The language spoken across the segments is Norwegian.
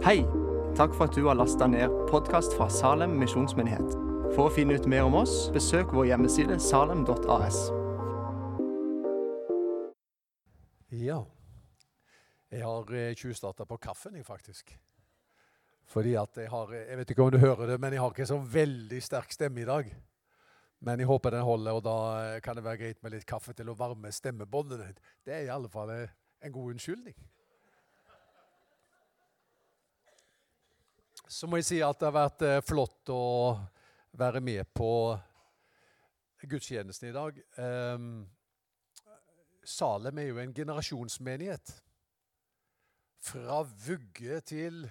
Hei! Takk for at du har lasta ned podkast fra Salem misjonsmyndighet. For å finne ut mer om oss, besøk vår hjemmeside salem.as. Ja. Jeg har eh, tjuvstarta på kaffen, jeg, faktisk. Fordi at jeg har Jeg vet ikke om du hører det, men jeg har ikke så veldig sterk stemme i dag. Men jeg håper den holder, og da eh, kan det være greit med litt kaffe til å varme stemmebåndene. Det er i alle fall eh, en god unnskyldning. Så må jeg si at det har vært eh, flott å være med på gudstjenesten i dag. Um, Salem er jo en generasjonsmenighet. Fra vugge til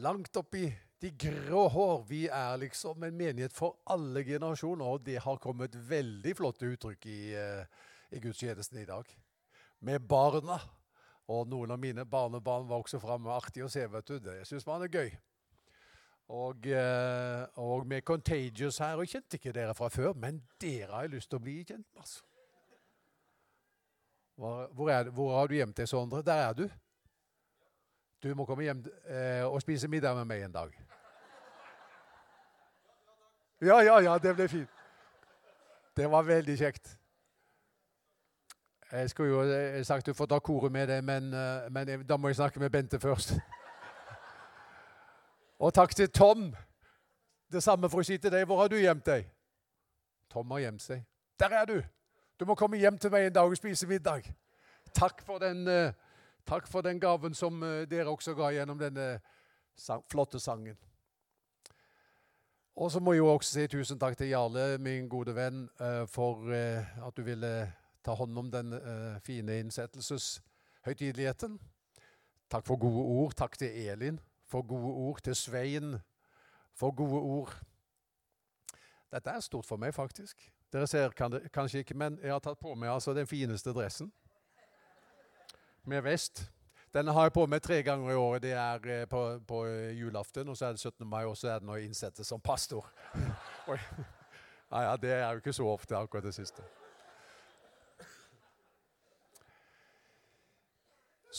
langt oppi de grå hår. Vi er liksom en menighet for alle generasjoner, og det har kommet veldig flotte uttrykk i, uh, i gudstjenesten i dag. Med barna og noen av mine barnebarn var også framme. Artig å se, vet du. Det syns man er gøy. Og, eh, og, med Contagious her. Og jeg kjente ikke dere fra før, men dere har jeg lyst til å bli kjent med. altså. Hvor, hvor, har du gjemt deg, Sondre? Der er du. Du må komme hjem eh, og spise middag med meg en dag. Ja, ja, ja, det ble fint. Det var veldig kjekt. Jeg skulle jo eh, sagt du får ta koret med det, men, eh, men, da må jeg snakke med Bente først. Og takk til Tom. Det samme for å si til deg. Hvor har du gjemt deg? Tom har gjemt seg. Der er du! Du må komme hjem til meg en dag og spise middag. Takk for den, uh, takk for den gaven som dere også ga gjennom denne flotte sangen. Og så må jeg jo også si tusen takk til Jarle, min gode venn, for at du ville ta hånd om den uh, fine innsettelseshøytideligheten. Takk for gode ord. Takk til Elin for gode ord. Til Svein for gode ord. Dette er stort for meg, faktisk. Dere ser kanskje ikke, men jeg har tatt på meg altså den fineste dressen. Med vest. Den har jeg på meg tre ganger i året. Det er eh, på, på julaften, og så er det 17. mai, og så er det når jeg innsettes som pastor. Ja, ja, det er jo ikke så ofte, akkurat det siste.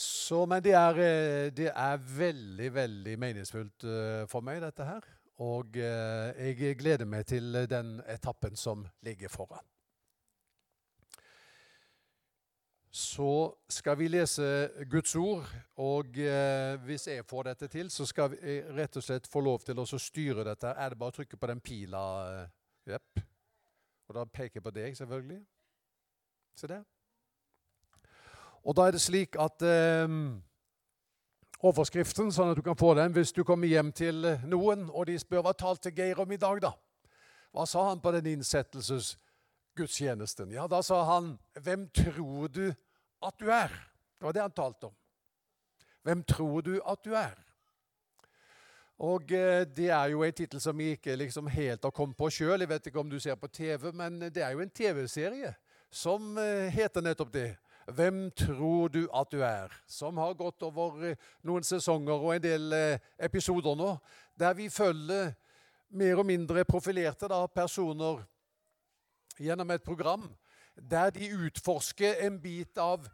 Så, men det er, eh, det er, veldig, veldig meningsfullt eh, for meg, dette her. Og eh, jeg gleder meg til den etappen som ligger foran. Så skal vi lese Guds ord, og hvis jeg får dette til, så skal jeg rett og slett få lov til å styre dette. Er det bare å trykke på den pila? Jepp. Og da peker jeg på deg, selvfølgelig. Se der. Og da er det slik at eh, Overskriften, sånn at du kan få den hvis du kommer hjem til noen og de spør hva talte Geir om i dag, da? Hva sa han på den innsettelsesgudstjenesten? Ja, da sa han 'Hvem tror du at du er?' Det var det han talte om. Hvem tror du at du er? Og eh, Det er jo en tittel som jeg ikke liksom helt har kommet på sjøl. Jeg vet ikke om du ser på TV, men det er jo en TV-serie som eh, heter nettopp det. 'Hvem tror du at du er?', som har gått over eh, noen sesonger og en del eh, episoder nå, der vi følger mer og mindre profilerte da, personer gjennom et program der de utforsker en bit av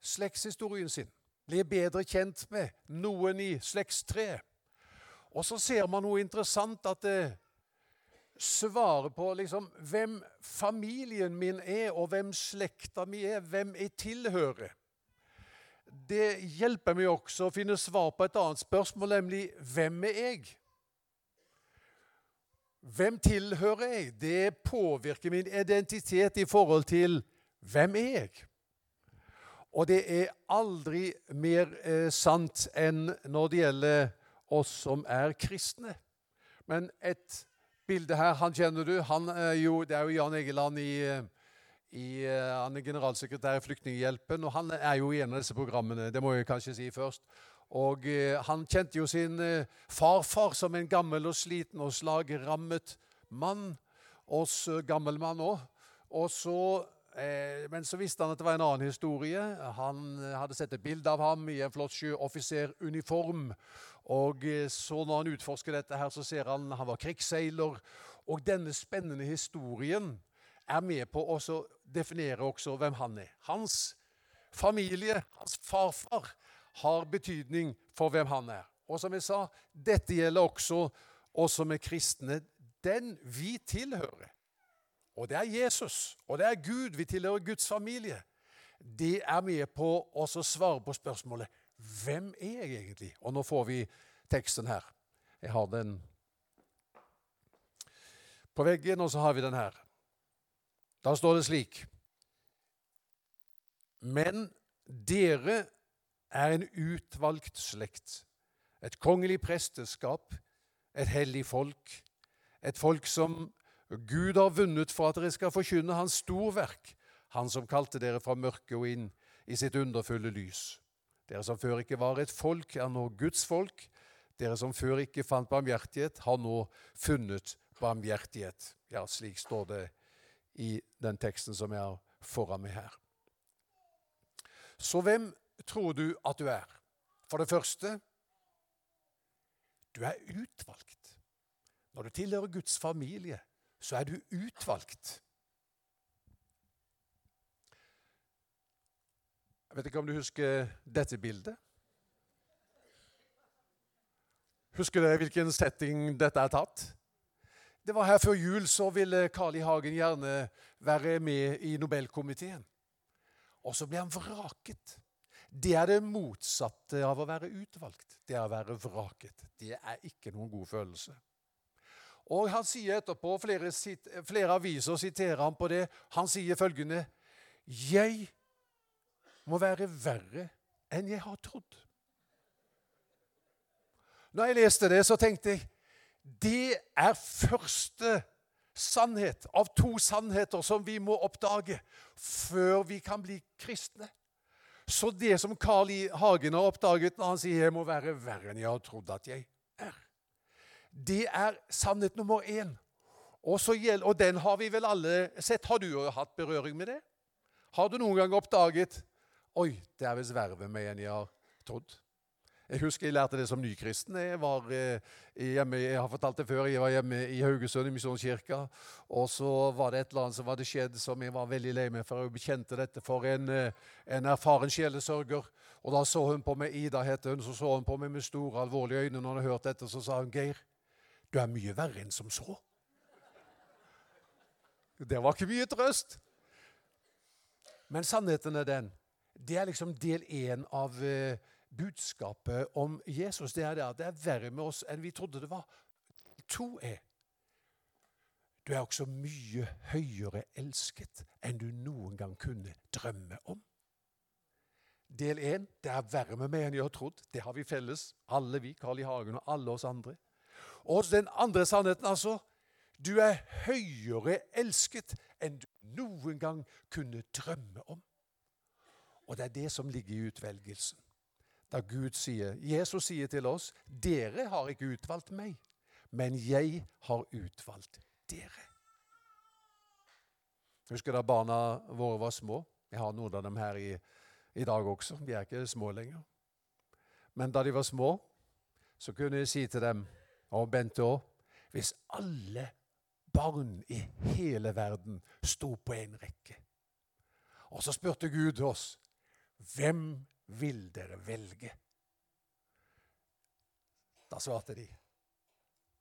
slektshistorien sin. Blir bedre kjent med noen i slektstreet. Og så ser man noe interessant at det eh, svare på liksom, hvem familien min er, og hvem slekta mi er, hvem jeg tilhører. Det hjelper meg også å finne svar på et annet spørsmål, nemlig hvem er jeg? Hvem tilhører jeg? Det påvirker min identitet i forhold til hvem er jeg? Og det er aldri mer eh, sant enn når det gjelder oss som er kristne. Men et bildet her, han kjenner du. Han er jo, det er jo Jan Egeland i, i Han er generalsekretær i Flyktninghjelpen, og han er jo i en av disse programmene. Det må jeg kanskje si først. Og eh, Han kjente jo sin eh, farfar som en gammel og sliten og slagrammet mann. Oss eh, gammel mann òg. Og så eh, men så visste han at det var en annen historie. Han hadde sett et bilde av ham i en flott sjøoffiseruniform. Og eh, så når han utforsker dette, her, så ser han han var krigsseiler. Og denne spennende historien er med på å definere også hvem han er. Hans familie, hans farfar, har betydning for hvem han er. Og som jeg sa, dette gjelder også oss som er kristne. Den vi tilhører. Og det er Jesus, og det er Gud. Vi tilhører Guds familie. de er med på å svare på spørsmålet hvem er jeg egentlig? Og nå får vi teksten her. Jeg har den på veggen, og så har vi den her. Da står det slik Men dere er en utvalgt slekt, et kongelig presteskap, et hellig folk, et folk som Gud har vunnet for at dere skal forkynne Hans storverk, Han som kalte dere fra mørket og inn i sitt underfulle lys. Dere som før ikke var et folk, er nå Guds folk. Dere som før ikke fant barmhjertighet, har nå funnet barmhjertighet. Ja, slik står det i den teksten som jeg har foran meg her. Så hvem tror du at du er? For det første du er utvalgt. Når du tilhører Guds familie, så er du utvalgt. Jeg vet ikke om du husker dette bildet? Husker dere hvilken setting dette er tatt? Det var her før jul så ville Carl I. Hagen gjerne være med i Nobelkomiteen. Og så ble han vraket. Det er det motsatte av å være utvalgt. Det er å være vraket. Det er ikke noen god følelse. Og han sier etterpå, flere, flere aviser siterer han på det, han sier følgende Jeg må være verre enn jeg har trodd. Når jeg leste det, så tenkte jeg det er første sannhet av to sannheter som vi må oppdage før vi kan bli kristne. Så det som Carl I. Hagen har oppdaget når han sier 'jeg må være verre enn jeg har trodd at jeg det er sannhet nummer én. Og, gjelder, og den har vi vel alle sett. Har du hatt berøring med det? Har du noen gang oppdaget Oi, det er visst verre med meg enn jeg har trodd. Jeg husker jeg lærte det som nykristen. Jeg var eh, hjemme, jeg har fortalt det før, jeg var hjemme i Haugesund, i Misjonskirka. Og så var det et eller annet som hadde skjedd som jeg var veldig lei meg for. Jeg bekjente dette for en, eh, en erfaren sjelesørger. Og da så hun på meg, Ida heter hun, så så hun på meg med store, alvorlige øyne når hun hørte hørt dette. Så sa hun, Geir, du er mye verre enn som så. Det var ikke mye trøst. Men sannheten er den. Det er liksom del én av uh, budskapet om Jesus. Det er det at det er verre med oss enn vi trodde det var. To er du er også mye høyere elsket enn du noen gang kunne drømme om. Del én det er verre med meg enn jeg har trodd. Det har vi felles, alle vi, Carl I. Hagen og alle oss andre. Og den andre sannheten, altså. Du er høyere elsket enn du noen gang kunne drømme om. Og det er det som ligger i utvelgelsen. Da Gud sier, Jesus sier til oss, 'Dere har ikke utvalgt meg, men jeg har utvalgt dere'. Husker da barna våre var små? Jeg har noen av dem her i, i dag også. De er ikke små lenger. Men da de var små, så kunne jeg si til dem, og Bente òg Hvis alle barn i hele verden sto på en rekke, og så spurte Gud oss hvem vil dere velge? Da svarte de,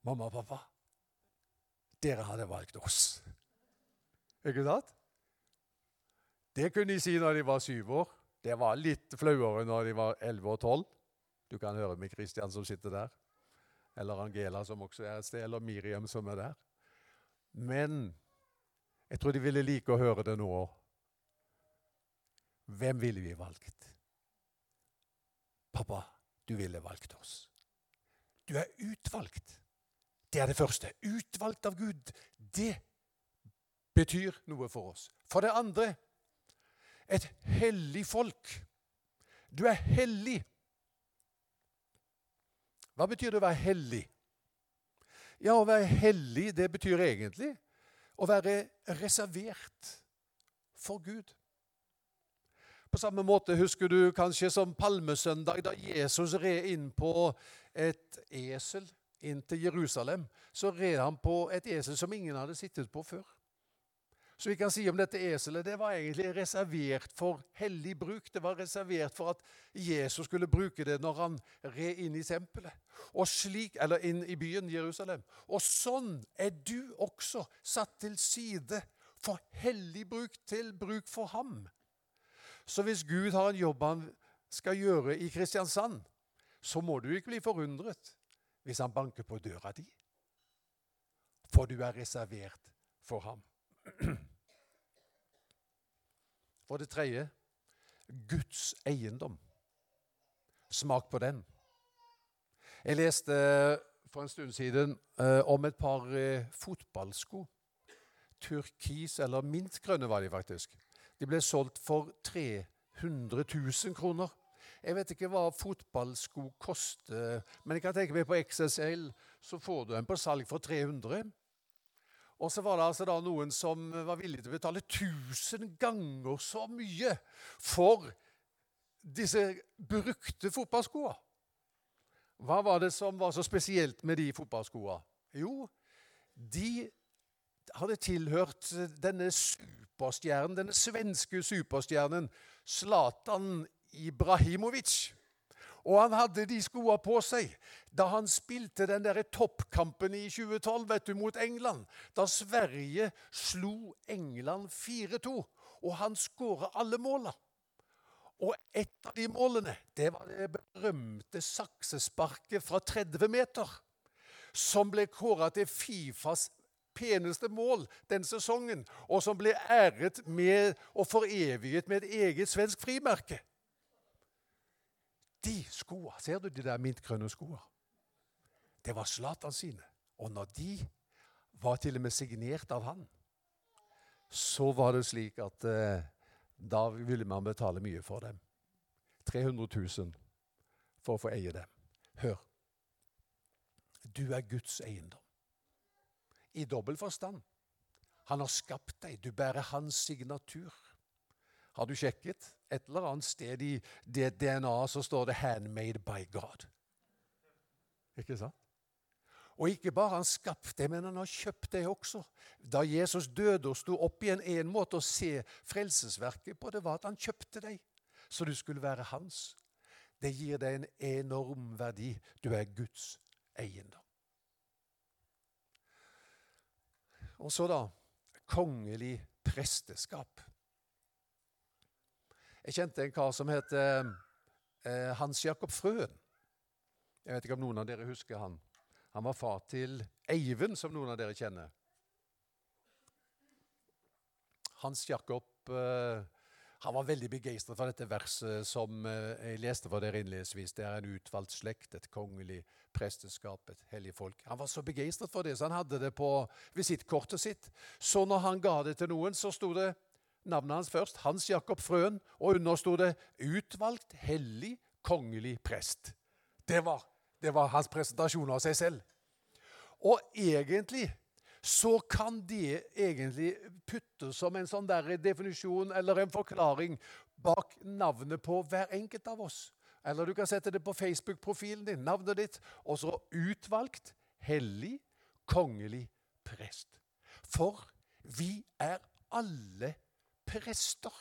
mamma og pappa, dere hadde valgt oss. Ikke sant? Det kunne de si når de var syv år. Det var litt flauere når de var elleve og tolv. Du kan høre med Kristian som sitter der, eller Angela som også er et sted, eller Miriam som er der. Men jeg tror de ville like å høre det nå òg. Hvem ville vi valgt? Pappa, du ville valgt oss. Du er utvalgt. Det er det første. Utvalgt av Gud. Det betyr noe for oss. For det andre et hellig folk. Du er hellig. Hva betyr det å være hellig? Ja, å være hellig, det betyr egentlig å være reservert for Gud. På samme måte husker du kanskje som palmesøndag, da Jesus red inn på et esel inn til Jerusalem. Så red han på et esel som ingen hadde sittet på før. Så vi kan si om dette eselet det var egentlig reservert for hellig bruk. Det var reservert for at Jesus skulle bruke det når han red inn i tempelet. Slik, eller inn i byen Jerusalem. Og sånn er du også satt til side for hellig bruk, til bruk for ham. Så hvis Gud har en jobb han skal gjøre i Kristiansand, så må du ikke bli forundret hvis han banker på døra di. For du er reservert for ham. For det tredje Guds eiendom. Smak på den. Jeg leste for en stund siden eh, om et par eh, fotballsko. Turkis, eller mintgrønne var de faktisk. De ble solgt for 300 000 kroner. Jeg vet ikke hva fotballsko koster, men jeg kan tenke meg på XSL så får du en på salg for 300 og så var det altså da noen som var villige til å betale 1000 ganger så mye for disse brukte fotballskoa. Hva var det som var så spesielt med de fotballskoa? Jo, de hadde tilhørt denne superstjernen, denne svenske superstjernen Zlatan Ibrahimovic. Og han hadde de skoa på seg da han spilte den der toppkampen i 2012 vet du, mot England. Da Sverige slo England 4-2, og han skåra alle måla. Og et av de målene det var det berømte saksesparket fra 30 meter. Som ble kåra til Fifas peneste mål den sesongen, og som ble æret med og foreviget med et eget svensk frimerke. De skoa, ser du de der mintgrønne skoa? Det var Zlatan sine. Og når de var til og med signert av han, så var det slik at eh, da ville man betale mye for dem. 300 000 for å få eie dem. Hør. Du er Guds eiendom. I dobbel forstand. Han har skapt deg. Du bærer hans signatur. Har du sjekket? Et eller annet sted i det DNA så står det 'handmade by God'. Ikke sant? Og ikke bare han skapte det, men han har kjøpt det også. Da Jesus døde og sto opp igjen, en måte å se frelsesverket på, det var at han kjøpte deg, så du skulle være hans. Det gir deg en enorm verdi. Du er Guds eiendom. Og så, da kongelig presteskap. Jeg kjente en kar som het eh, Hans Jakob Frøen. Jeg vet ikke om noen av dere husker han. Han var far til Eivind, som noen av dere kjenner. Hans Jakob eh, han var veldig begeistret for dette verset som eh, jeg leste for dere innledningsvis. Det er en utvalgt slekt, et kongelig presteskap, et hellig folk. Han var så begeistret for det, så han hadde det på visittkortet sitt. Så når han ga det til noen, så sto det navnet hans først, Hans Jakob Frøen, og understod det 'Utvalgt hellig kongelig prest'. Det var, det var hans presentasjon av seg selv. Og egentlig så kan det egentlig puttes som en sånn der definisjon eller en forklaring bak navnet på hver enkelt av oss. Eller du kan sette det på Facebook-profilen din, navnet ditt, og så 'Utvalgt hellig kongelig prest'. For vi er alle prester.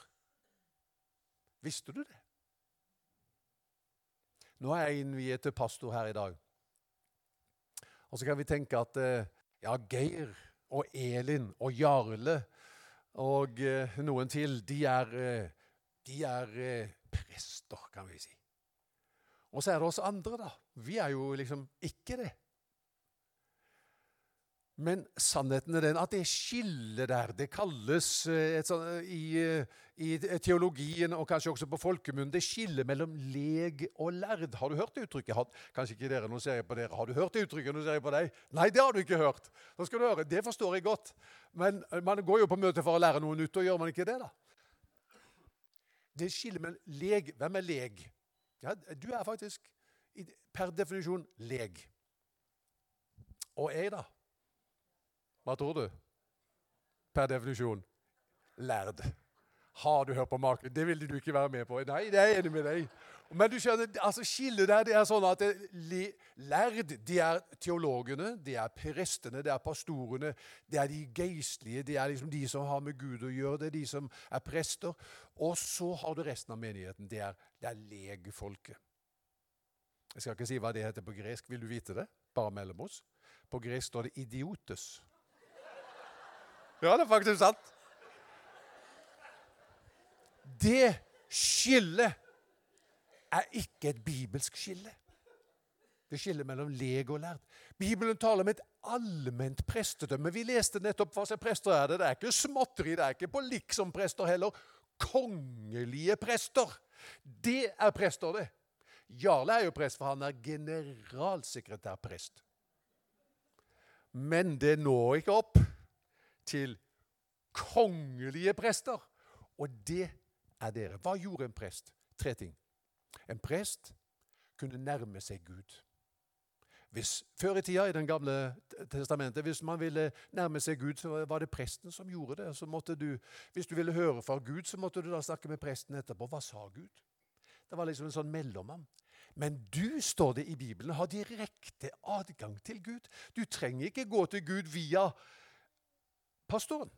Visste du det? Nå er jeg innviet til pastor her i dag. Og så kan vi tenke at eh, ja, Geir og Elin og Jarle og eh, noen til, de er, eh, de er prester, kan vi si. Og så er det oss andre, da. Vi er jo liksom ikke det. Men sannheten er den at det skillet der, det kalles eh, sånt, eh, i, eh, i, teologien og kanskje også på folkemunne, det skillet mellom leg og lærd. Har du hørt det uttrykket? Har, kanskje ikke dere, nå ser jeg på dere. Har du hørt det uttrykket? Nå ser jeg på deg. Nei, det har du ikke hørt. Da skal du høre. Det forstår jeg godt. Men man går jo på møte for å lære noe nytt, og gjør man ikke det, da? Det skillet mellom leg Hvem er leg? Ja, du er faktisk per definisjon leg. Og jeg, da? Hva tror du? Per definisjon lærd. Har du hørt på maken? Det ville du ikke være med på. Nei, det er jeg enig med deg. Men du skjønner, altså skillet der det er sånn at lærd de er teologene, de er prestene, det er pastorene, det er de geistlige, det er liksom de som har med Gud å gjøre, det er de som er prester. Og så har du resten av menigheten. Det er, det er legefolket. Jeg skal ikke si hva det heter på gresk. Vil du vite det? Bare mellom oss. På gresk står det 'idiotes'. Ja, det er faktisk sant. Det skillet er ikke et bibelsk skille. Det skiller mellom lege og lærd. Bibelen taler om et allment prestedømme. Vi leste nettopp hva som prester er det. Det er ikke småtteri, det er ikke på liksom-prester heller. Kongelige prester. Det er prester, det. Jarle er jo prest, for han er generalsekretærprest. Men det når ikke opp til kongelige prester. Og det er dere. Hva gjorde en prest? Tre ting. En prest kunne nærme seg Gud. Hvis, før i tida i Den gamle testamentet, hvis man ville nærme seg Gud, så var det presten som gjorde det. Så måtte du, hvis du ville høre fra Gud, så måtte du da snakke med presten etterpå. Hva sa Gud? Det var liksom en sånn mellommann. Men du, står det i Bibelen, har direkte adgang til Gud. Du trenger ikke gå til Gud via pastoren.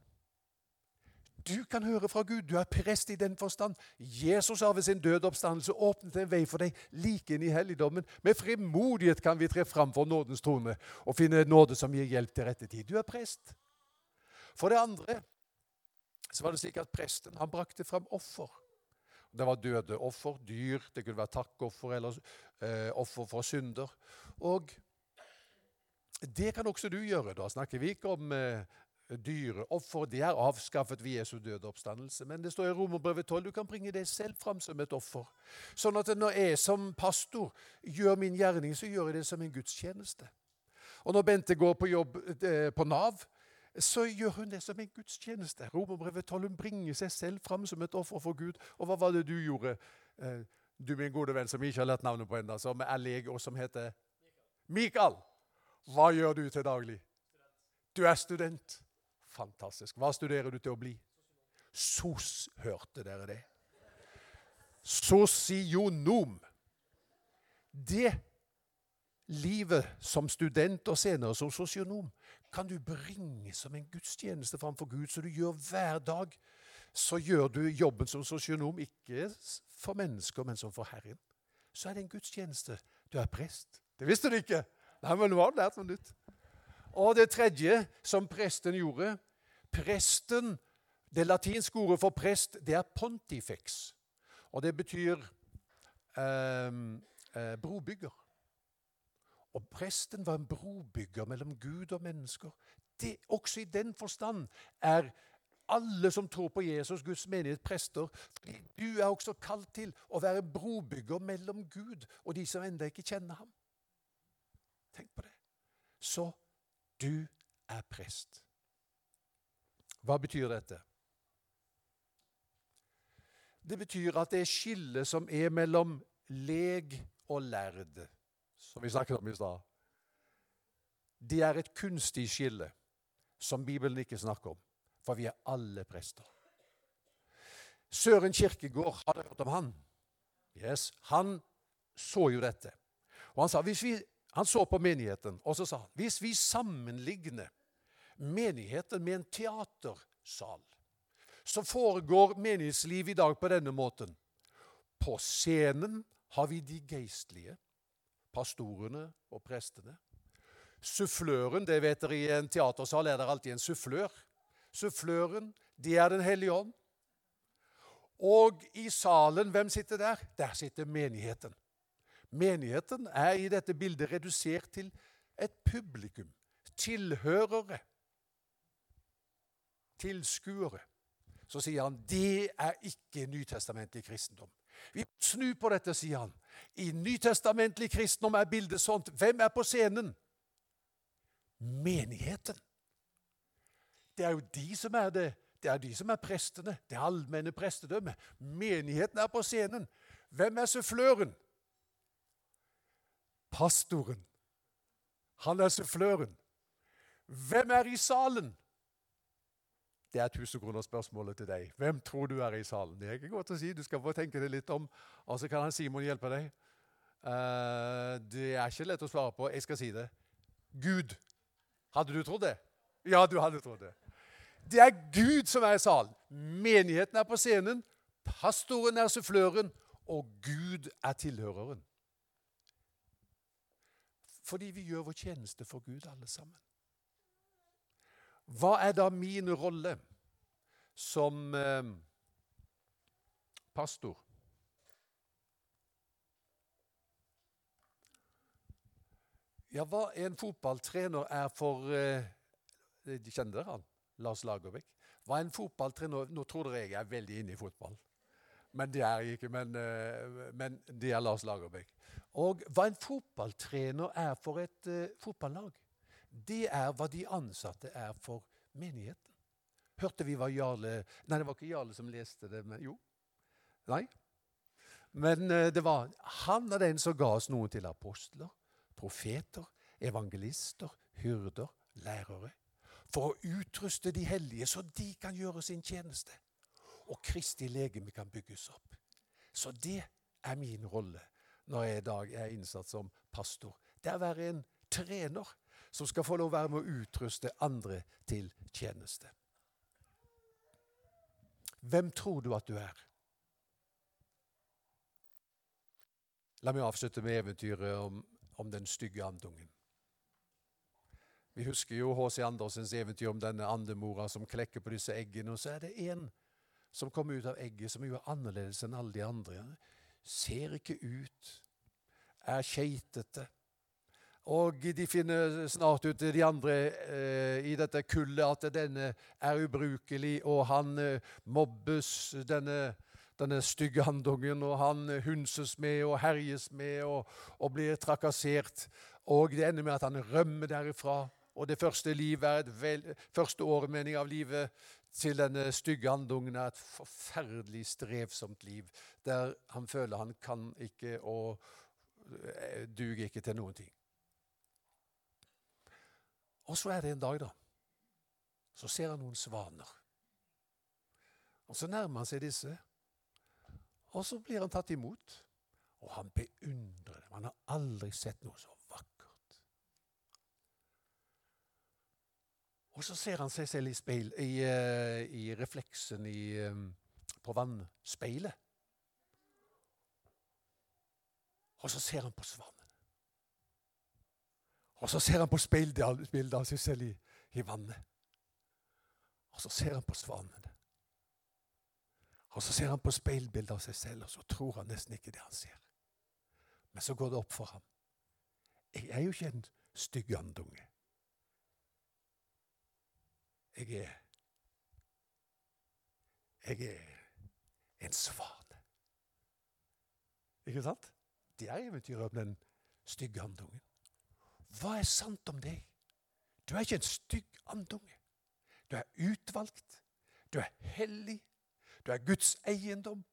Du kan høre fra Gud. Du er prest i den forstand. Jesus har ved sin død oppstandelse åpnet en vei for deg like inn i helligdommen. Med frimodighet kan vi tre fram for nådens trone og finne nåde som gir hjelp til rette tid. Du er prest. For det andre så var det slik at presten han brakte fram offer. Det var døde offer, dyr, det kunne være takkoffer eller eh, offer for synder. Og det kan også du gjøre. Da snakker vi ikke om eh, dyreoffer. Det er avskaffet ved Jesu døde oppstandelse. Men det står i Romerbrevet 12 du kan bringe deg selv fram som et offer. Sånn at når jeg som pastor gjør min gjerning, så gjør jeg det som en gudstjeneste. Og når Bente går på jobb eh, på Nav, så gjør hun det som en gudstjeneste. Romerbrevet 12 hun bringer seg selv fram som et offer for Gud. Og hva var det du gjorde, eh, du min gode venn som ikke har lært navnet på ennå, som er lege, og som heter Mikael? Hva gjør du til daglig? Du er student. Fantastisk. Hva studerer du til å bli? SOS, hørte dere det? Sosionom. Det livet som student og senere som sosionom kan du bringe som en gudstjeneste framfor Gud, så du gjør hver dag. Så gjør du jobben som sosionom ikke for mennesker, men som for Herren. Så er det en gudstjeneste. Du er prest. Det visste du ikke. Nei, men nå har du lært noe nytt. Og det tredje som presten gjorde Presten, Det latinske ordet for prest det er pontifex. Og det betyr eh, eh, brobygger. Og presten var en brobygger mellom Gud og mennesker. Det, også i den forstand er alle som tror på Jesus, Guds menighet, prester. Du er også kalt til å være brobygger mellom Gud og de som ennå ikke kjenner ham. Tenk på det. Så du er prest. Hva betyr dette? Det betyr at det er skillet som er mellom leg og lærd, som vi snakket om i stad. Det er et kunstig skille som Bibelen ikke snakker om, for vi er alle prester. Søren Kirkegård, har dere hørt om han? Yes, Han så jo dette. Og Han sa, vi, han så på menigheten, og så sa han hvis vi sammenligner menigheten med en teatersal. Så foregår menighetslivet i dag på denne måten. På scenen har vi de geistlige, pastorene og prestene. Suffløren, det vet dere i en teatersal er det alltid en sufflør. Suffløren, det er Den hellige ånd. Og i salen, hvem sitter der? Der sitter menigheten. Menigheten er i dette bildet redusert til et publikum, tilhørere tilskuere, så sier han det er ikke nytestamentlig kristendom. Vi snur på dette, sier han. I nytestamentlig kristendom er bildet sånt. Hvem er på scenen? Menigheten. Det er jo de som er det. Det er de som er prestene. Det allmenne prestedømmet. Menigheten er på scenen. Hvem er suffløren? Pastoren. Han er suffløren. Hvem er i salen? Det er 1000-kronerspørsmålet til deg. Hvem tror du er i salen? Det er ikke godt å si. Du skal få tenke det litt om. Og så kan han Simon hjelpe deg. Uh, det er ikke lett å svare på. Jeg skal si det. Gud. Hadde du trodd det? Ja, du hadde trodd det. Det er Gud som er i salen. Menigheten er på scenen. Pastoren er suffløren. Og Gud er tilhøreren. Fordi vi gjør vår tjeneste for Gud, alle sammen. Hva er da min rolle som eh, pastor? Ja, hva en fotballtrener er for eh, De kjenner dere han? Lars Lagerbäck. Hva en fotballtrener Nå tror dere jeg er veldig inne i fotball. Men det er jeg ikke. Men, eh, men det er Lars Lagerbäck. Og hva en fotballtrener er for et fotballag, det er hva de ansatte er for menigheten. Hørte vi hva Jarle Nei, det var ikke Jarle som leste det, men jo. Nei. Men uh, det var han er den som ga oss noen til apostler, profeter, evangelister, hyrder, lærere. For å utruste de hellige så de kan gjøre sin tjeneste. Og Kristi legeme kan bygges opp. Så det er min rolle når jeg i dag er innsatt som pastor. Det er å være en trener som skal få lov å være med å utruste andre til tjeneste. Hvem tror du at du er? La meg avslutte med eventyret om, om den stygge andungen. Vi husker jo H.C. Andersens eventyr om denne andemora som klekker på disse eggene. Og så er det en som kommer ut av egget som er annerledes enn alle de andre ser ikke ut, er keitete. Og de finner snart ut, de andre eh, i dette kullet, at denne er ubrukelig, og han eh, mobbes, denne, denne stygge andungen, og han hunses med og herjes med og, og, blir trakassert. Og det ender med at han rømmer derifra. Og det første, vel, første året av livet til denne stygge andungen er et forferdelig strevsomt liv, der han føler han kan ikke og eh, duger ikke til noen ting. Og så er det en dag, da. Så ser han noen svaner. Og Så nærmer han seg disse, og så blir han tatt imot. Og han beundrer dem. Han har aldri sett noe så vakkert. Og så ser han seg selv i, speil, i, uh, i refleksen i, um, på vannspeilet. Og så ser han på svanen. Og så ser han på speilbildet av seg selv i, i vannet. Og så ser han på svanene. Og så ser han på speilbildet av seg selv, og så tror han nesten ikke det han ser. Men så går det opp for ham. Jeg er jo ikke en stygg andunge. Jeg er Jeg er en svane. Ikke sant? Det er eventyret om den stygge andungen. Hva er sant om deg? Du er ikke en stygg andunge. Du er utvalgt. Du er hellig. Du er Guds eiendom.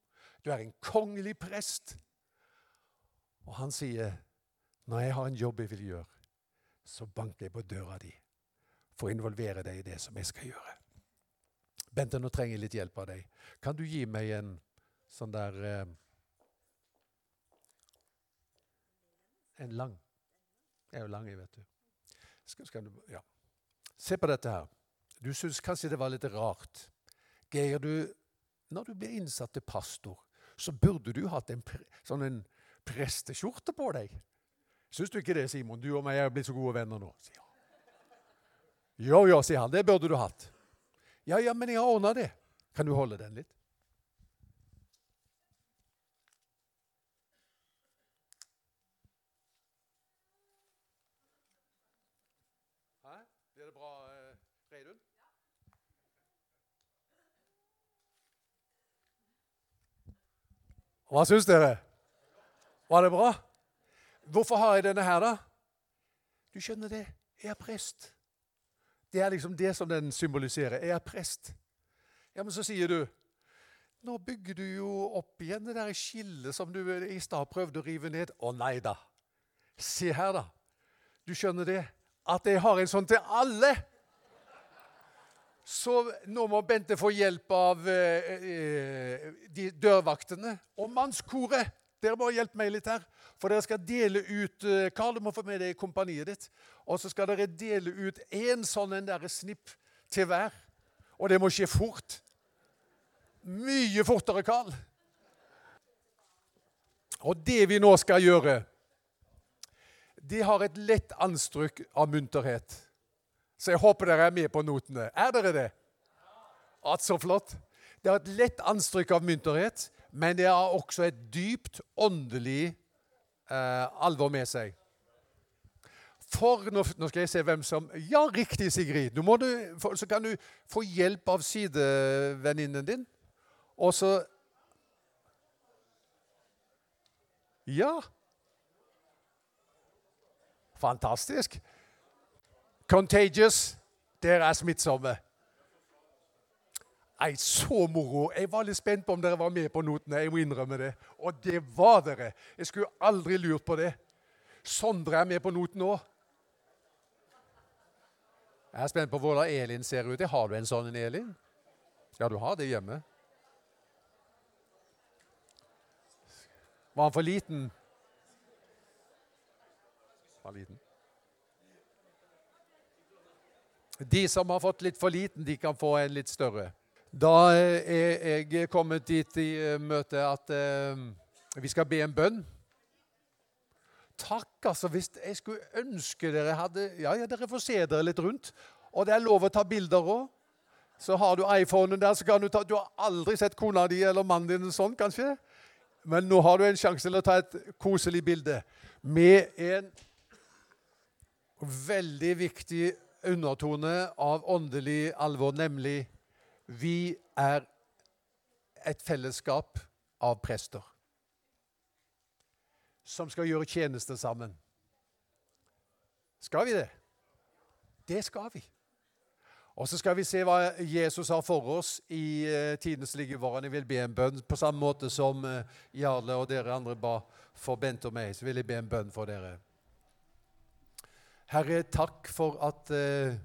Du er en kongelig prest. Og han sier, 'Når jeg har en jobb jeg vil gjøre, så banker jeg på døra di.' for å involvere deg i det som jeg skal gjøre. Bente, nå trenger jeg litt hjelp av deg. Kan du gi meg en sånn der eh, En lang. Er jo lange, vet du. Skal, skal du ja. Se på dette her. Du syns kanskje det var litt rart. Geir, du, når du blir innsatt til pastor, så burde du hatt en, sånn en presteskjorte på deg. Syns du ikke det, Simon? Du og meg er blitt så gode venner nå. sier han. jo, jo, sier han, det burde du hatt. Ja, ja, men jeg har ordna det. Kan du holde den litt? Hæ? Blir det bra, eh, Reidun? Hva syns dere? Var det bra? Hvorfor har jeg denne her, da? Du skjønner det, jeg er prest. Det er liksom det som den symboliserer. Jeg er prest. Ja, Men så sier du Nå bygger du jo opp igjen det der skillet som du i stad prøvde å rive ned. Å nei da. Se her, da. Du skjønner det? At jeg har en sånn til alle. Så nå må Bente få hjelp av eh, eh, de dørvaktene og mannskoret. Dere må hjelpe meg litt her. For dere skal dele ut eh, Karl, du må få med deg kompaniet ditt. Og så skal dere dele ut én sånn en der snipp til hver. Og det må skje fort. Mye fortere, Karl. Og det vi nå skal gjøre, det har et lett anstrykk av munterhet. Så jeg håper dere er med på notene. Er dere det? At så flott. Det er et lett anstrykk av munterhet, men det har også et dypt åndelig eh, alvor med seg. For nå, nå, skal jeg se hvem som Ja, riktig, Sigrid. Du du, for, så kan du få hjelp av sidevenninnen din. Og så Ja. Fantastisk. Contagious. Dere er smittsomme. Nei, så moro. Jeg var litt spent på om dere var med på notene. jeg må innrømme det. Og det var dere. Jeg skulle aldri lurt på det. Sondre er med på noten òg. Jeg er spent på hvordan Elin ser ut. Har du en sånn en, Elin? Ja, du har det hjemme. Var han for liten? Var liten. De som har fått litt for liten, de kan få en litt større. Da er jeg kommet dit i eh, møtet at eh, vi skal be en bønn. Takk, altså. Hvis jeg skulle ønske dere hadde Ja, ja, dere får se dere litt rundt. Og det er lov å ta bilder òg. Så har du iPhonen der, så kan du ta Du har aldri sett kona di eller mannen din sånn, kanskje? Men nå har du en sjanse til å ta et koselig bilde med en veldig viktig undertone av åndelig alvor, nemlig vi er et fellesskap av prester som skal gjøre tjeneste sammen. Skal vi det? Det skal vi. Og så skal vi se hva Jesus har for oss i uh, tidens liggevarer. Jeg vil be en bønn på samme måte som uh, Jarle og dere andre ba for Bent og meg. Så vil jeg be en bønn for dere. Herre, takk for at eh,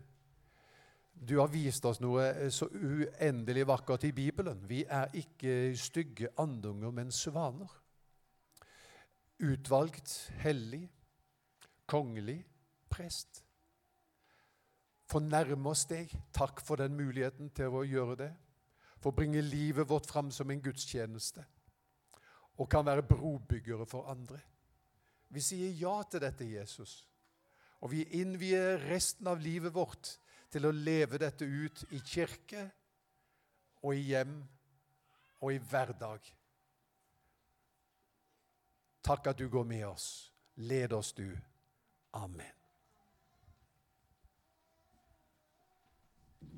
du har vist oss noe eh, så uendelig vakkert i Bibelen. Vi er ikke stygge andunger, men svaner. Utvalgt, hellig, kongelig, prest. Fornærme oss deg. Takk for den muligheten til å gjøre det. For å bringe livet vårt fram som en gudstjeneste. Og kan være brobyggere for andre. Vi sier ja til dette, Jesus. Og vi innvier resten av livet vårt til å leve dette ut i kirke og i hjem og i hverdag. Takk at du går med oss. Led oss, du. Amen.